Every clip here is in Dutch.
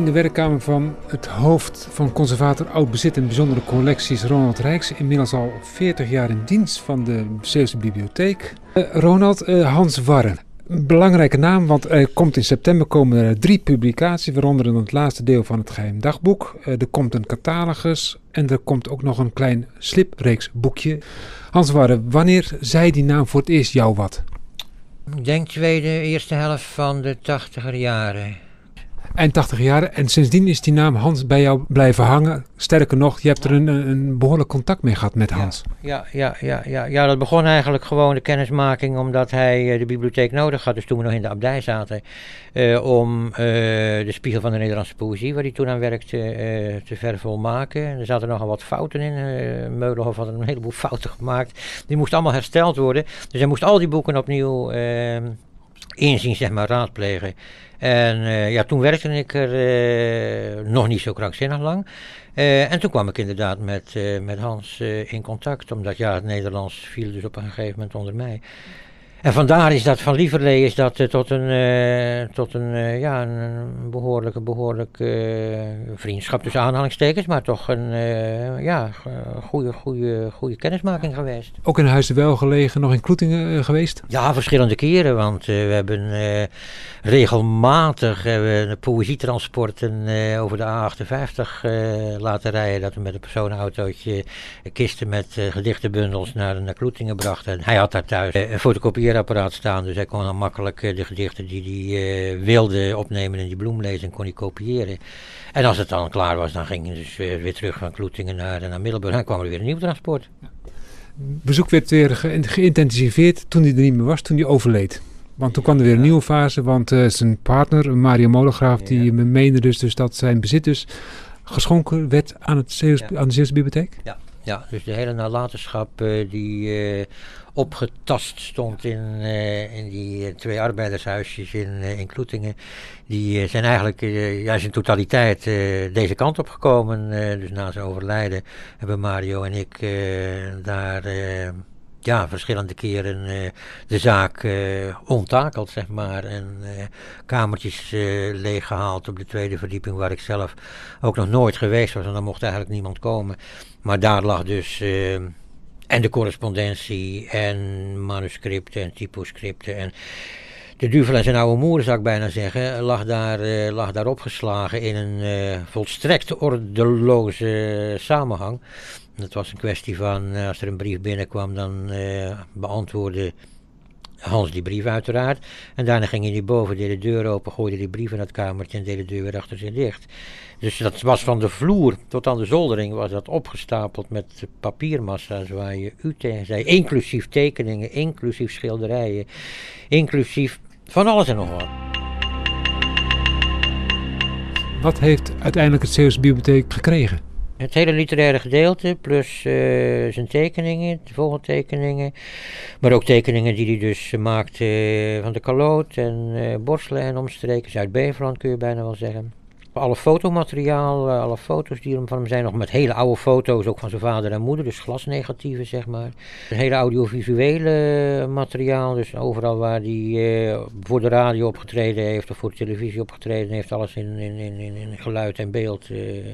in de werkkamer van het hoofd van conservator Oud Bezit en Bijzondere Collecties Ronald Rijks. Inmiddels al 40 jaar in dienst van de Zeeuwse Bibliotheek. Uh, Ronald, uh, Hans Warren. Belangrijke naam, want er komt in september komen er drie publicaties, waaronder het laatste deel van het Geheim Dagboek. Uh, er komt een catalogus en er komt ook nog een klein slipreeks boekje. Hans Warren, wanneer zei die naam voor het eerst jou wat? Ik denk tweede, eerste helft van de tachtiger jaren eind 80 jaar. En sindsdien is die naam Hans bij jou blijven hangen. Sterker nog, je hebt er een, een behoorlijk contact mee gehad met Hans. Ja, ja, ja, ja, ja, dat begon eigenlijk gewoon de kennismaking omdat hij de bibliotheek nodig had. Dus toen we nog in de abdij zaten. Uh, om uh, de spiegel van de Nederlandse poëzie, waar hij toen aan werkte, uh, te vervolmaken. Er zaten nogal wat fouten in. Meulenhof had een heleboel fouten gemaakt. Die moesten allemaal hersteld worden. Dus hij moest al die boeken opnieuw inzien, zeg maar, raadplegen. En uh, ja, toen werkte ik er uh, nog niet zo krankzinnig lang. Uh, en toen kwam ik inderdaad met, met Hans in contact, omdat ja, het Nederlands viel dus op een gegeven moment onder mij. En vandaar is dat van Lieverlee is dat uh, tot een, uh, tot een, uh, ja, een behoorlijke, behoorlijke vriendschap tussen aanhalingstekens, maar toch een ja, goede, goede, goede kennismaking geweest. Ook in Huis wel gelegen, nog in Kloetingen geweest? Ja, verschillende keren, want we hebben regelmatig hebben poëzietransporten over de A58 laten rijden, dat we met een personenautootje kisten met gedichtenbundels naar, naar Kloetingen brachten. Hij had daar thuis een fotocopie kopieerapparaat staan. Dus hij kon dan makkelijk eh, de gedichten die hij uh, wilde opnemen in die bloemlezing kon hij kopiëren. En als het dan klaar was, dan ging hij dus weer, weer terug van Kloetingen naar, naar Middelburg. Dan kwam er weer een nieuw transport. Bezoek werd weer ge geïntensiveerd toen hij er niet meer was, toen hij overleed. Want toen kwam er weer een nieuwe fase, want uh, zijn partner, Mario Molengraaf, ja. die meende dus, dus dat zijn bezit dus geschonken werd aan, het Zeeuws, ja. aan de Zeeuwse Bibliotheek? Ja. Ja, dus de hele nalatenschap uh, die uh, opgetast stond in, uh, in die twee arbeidershuisjes in, in Kloetingen, die zijn eigenlijk juist in totaliteit deze kant op gekomen. dus na zijn overlijden hebben Mario en ik daar ja, verschillende keren uh, de zaak uh, onttakeld, zeg maar. En uh, kamertjes leeggehaald op de tweede verdieping, waar ik zelf ook nog nooit geweest was. En dan mocht eigenlijk niemand komen. Maar daar lag dus. en de correspondentie, en manuscripten, en typoscripten. En de duvel en zijn oude moeder, zou ik bijna zeggen, lag daar, lag daar opgeslagen in een volstrekt ordeloze samenhang. Het was een kwestie van, eh, als er een brief binnenkwam, dan beantwoordde Hans die brief uiteraard. En daarna ging hij boven, de deur open, gooide die brief in het kamertje en deed de deur weer achter zich dicht. Dus dat was van de vloer tot aan de zoldering, was dat opgestapeld met papiermassa, waar je u tegen zei. Inclusief tekeningen, inclusief schilderijen, inclusief van alles en nog wat. Wat heeft uiteindelijk het Zeeuwse Bibliotheek gekregen? Het hele literaire gedeelte, plus uh, zijn tekeningen, de vogeltekeningen. Maar ook tekeningen die hij dus maakte uh, van de Kaloot en uh, Borselen en omstreken. Zuid-Beverland kun je bijna wel zeggen alle fotomateriaal, eh, alle foto's die er van hem zijn, nog met hele oude foto's, ook van zijn vader en moeder, dus glasnegatieven zeg maar. Het hele audiovisuele materiaal, dus overal waar hij uh, voor de radio opgetreden heeft of voor de televisie opgetreden heeft, alles in, in, in, in geluid en beeld uh,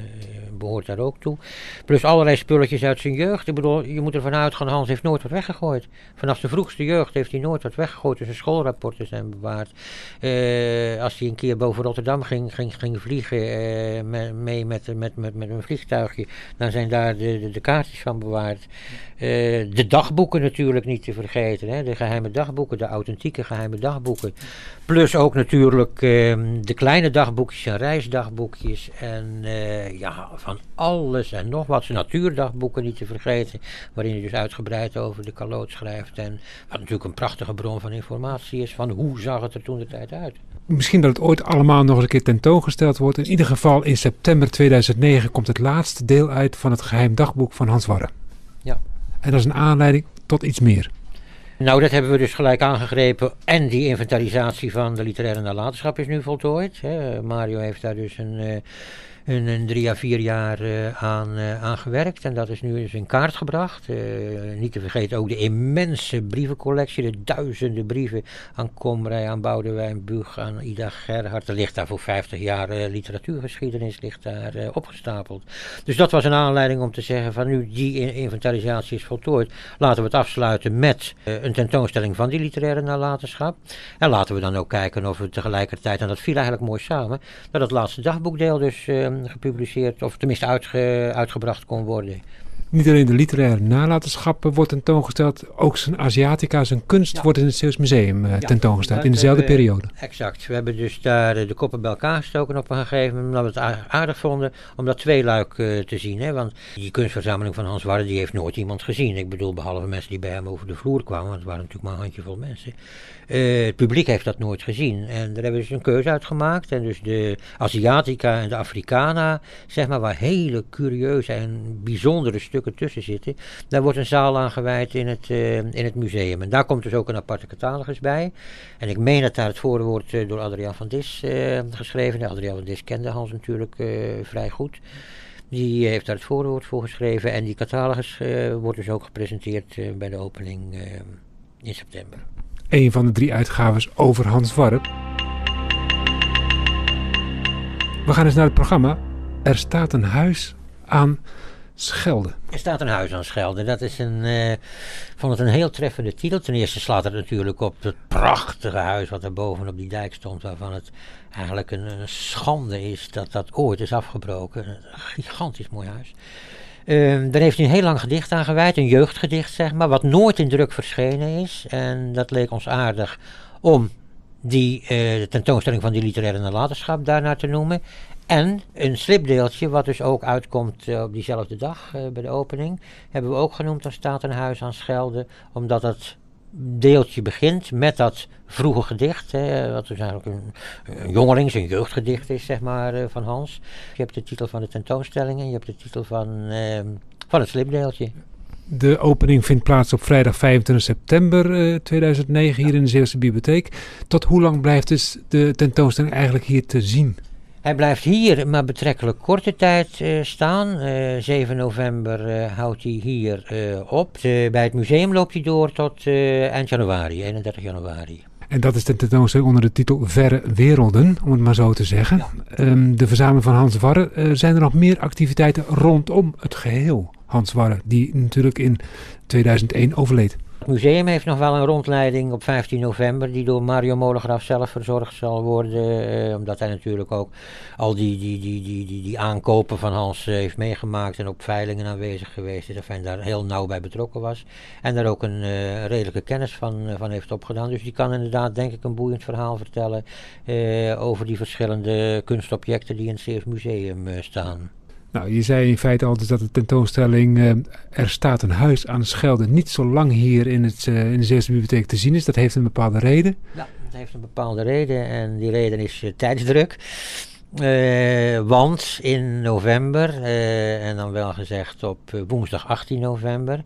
behoort daar ook toe. Plus allerlei spulletjes uit zijn jeugd. Ik bedoel, je moet ervan uitgaan, Hans heeft nooit wat weggegooid. Vanaf de vroegste jeugd heeft hij nooit wat weggegooid, dus zijn schoolrapporten zijn bewaard. als hij een keer boven Rotterdam ging, ging, ging vliegen, uh, mee met, met, met, met een vliegtuigje. Dan zijn daar de, de, kaartjes van bewaard. Uh, de dagboeken natuurlijk niet te vergeten. Hè? De geheime dagboeken, de authentieke geheime dagboeken. Plus ook natuurlijk uh, de kleine dagboekjes en reisdagboekjes. En uh, ja, van alles en nog wat. Natuurdagboeken niet te vergeten. Waarin hij dus uitgebreid over de kaloot schrijft. En wat natuurlijk een prachtige bron van informatie is. Van hoe zag het er toen de tijd uit. Misschien dat het ooit allemaal nog eens een keer tentoongesteld wordt. In ieder geval in september 2009 komt het laatste deel uit van het geheim dagboek van Hans Warren. Ja. En dat is een aanleiding tot iets meer. Nou, dat hebben we dus gelijk aangegrepen. En die inventarisatie van de literaire nalatenschap is nu voltooid. Hè. Mario heeft daar dus een, uh, een, drie à vier jaar aan, uh, aan gewerkt. En dat is nu eens in kaart gebracht. Uh, niet te vergeten ook de immense brievencollectie. De duizenden brieven aan Komrij, aan Boudewijn, Bug, aan Ida Gerhard. Er ligt daar voor 50 jaar literatuurgeschiedenis ligt daar, opgestapeld. Dus dat was een aanleiding om te zeggen van nu die inventarisatie is voltooid. Laten we het afsluiten met een tentoonstelling van die literaire nalatenschap. En laten we dan ook kijken of we tegelijkertijd, en dat viel eigenlijk mooi samen, dat het laatste dagboekdeel dus gepubliceerd, of tenminste uitge, uitgebracht kon worden. Niet alleen de literaire nalatenschap wordt tentoongesteld, ook zijn Aziatica, zijn kunst wordt in het Zeeuws Museum uh, tentoongesteld in dezelfde periode. Exact. We hebben dus daar de koppen bij elkaar gestoken op een gegeven moment, omdat we het aardig vonden om dat tweeluik uh, te zien. Hè? Want die kunstverzameling van Hans Warren, die heeft nooit iemand gezien. Ik bedoel, behalve mensen die bij hem over de vloer kwamen, want het waren natuurlijk maar een handjevol mensen. Uh, het publiek heeft dat nooit gezien. En daar hebben we dus een keuze uit gemaakt. En dus de Aziatica en de Africana, zeg maar, waar hele curieuze en bijzondere stukken tussen zitten. Daar wordt een zaal aan gewijd in het, uh, in het museum. En daar komt dus ook een aparte catalogus bij. En ik meen dat daar het voorwoord uh, door Adriaan van Dis geschreven. is. Adriaan van Dis kende Hans natuurlijk vrij goed. Die heeft daar het voorwoord voor geschreven. En die catalogus wordt dus ook gepresenteerd bij de opening in september een van de drie uitgaves over Hans Warren. We gaan eens naar het programma. Er staat een huis aan Schelde. Er staat een huis aan Schelde. Dat is een, uh, vond het een heel treffende titel. Ten eerste slaat het natuurlijk op het prachtige huis wat er bovenop die dijk stond. Waarvan het eigenlijk een, schande is dat dat ooit is afgebroken. Een gigantisch mooi huis. Uh, daar heeft hij een heel lang gedicht aan gewijd, een jeugdgedicht zeg maar, wat nooit in druk verschenen is. En dat leek ons aardig om die uh, tentoonstelling van die literaire nalatenschap daarnaar te noemen. En een slipdeeltje, wat dus ook uitkomt uh, op diezelfde dag uh, bij de opening, hebben we ook genoemd als staat een huis aan Schelde, omdat het deeltje begint met dat vroege gedicht, hè, wat dus eigenlijk een, een jongelings- een jeugdgedicht is, zeg maar, van Hans. Je hebt de titel van de tentoonstelling en je hebt de titel van, uh, van het slipdeeltje. De opening vindt plaats op vrijdag 25 september uh, 2009 hier in de Zeeuwse Bibliotheek. Tot hoe lang blijft dus de tentoonstelling eigenlijk hier te zien? Hij blijft hier maar betrekkelijk korte tijd uh, staan. Uh, 7 november uh, houdt hij hier op. bij het museum loopt hij door tot eind januari, 31 januari. En dat is de tentoonstelling onder de titel Verre Werelden, om het maar zo te zeggen. Ja. Um, de verzameling van Hans Warren. zijn er nog meer activiteiten rondom het geheel Hans Warren, die natuurlijk in 2001 overleed? Het museum heeft nog wel een rondleiding op 15 november, die door Mario Molengraaf zelf verzorgd zal worden. Eh, omdat hij natuurlijk ook al die, die, die, die, die, die aankopen van Hans eh, heeft meegemaakt en op veilingen aanwezig geweest is. En daar heel nauw bij betrokken was. En daar ook een uh, redelijke kennis van, van heeft opgedaan. Dus die kan inderdaad, denk ik, een boeiend verhaal vertellen over die verschillende kunstobjecten die in het Zeeuws Museum staan. Nou, je zei in feite al dus dat de tentoonstelling uh, Er staat een huis aan de Schelde niet zo lang hier in, het, uh, in de Zeeuwse Bibliotheek te zien is. Dat heeft een bepaalde reden. Ja, dat heeft een bepaalde reden en die reden is uh, tijdsdruk. want in november, en dan wel gezegd op woensdag 18 november,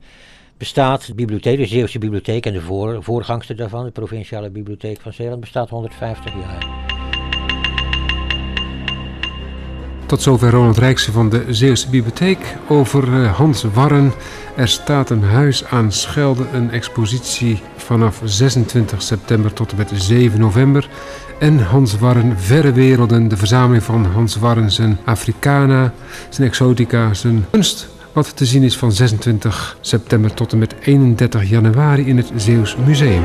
bestaat de bibliotheek, de Zeeuwse Bibliotheek en de voor, voorgangster daarvan, de Provinciale Bibliotheek van Zeeland, bestaat 150 jaar. Tot zover Ronald Rijkse van de Zeeuwse Bibliotheek over eh, Hans Warren. Er staat een huis aan Schelde, een expositie vanaf 26 september tot en met 7 november. En Hans Warren, Verre Werelden, de verzameling van Hans Warren, zijn Africana, zijn Exotica, zijn kunst. Wat te zien is van 26 september tot en met 31 januari in het Zeeuws Museum.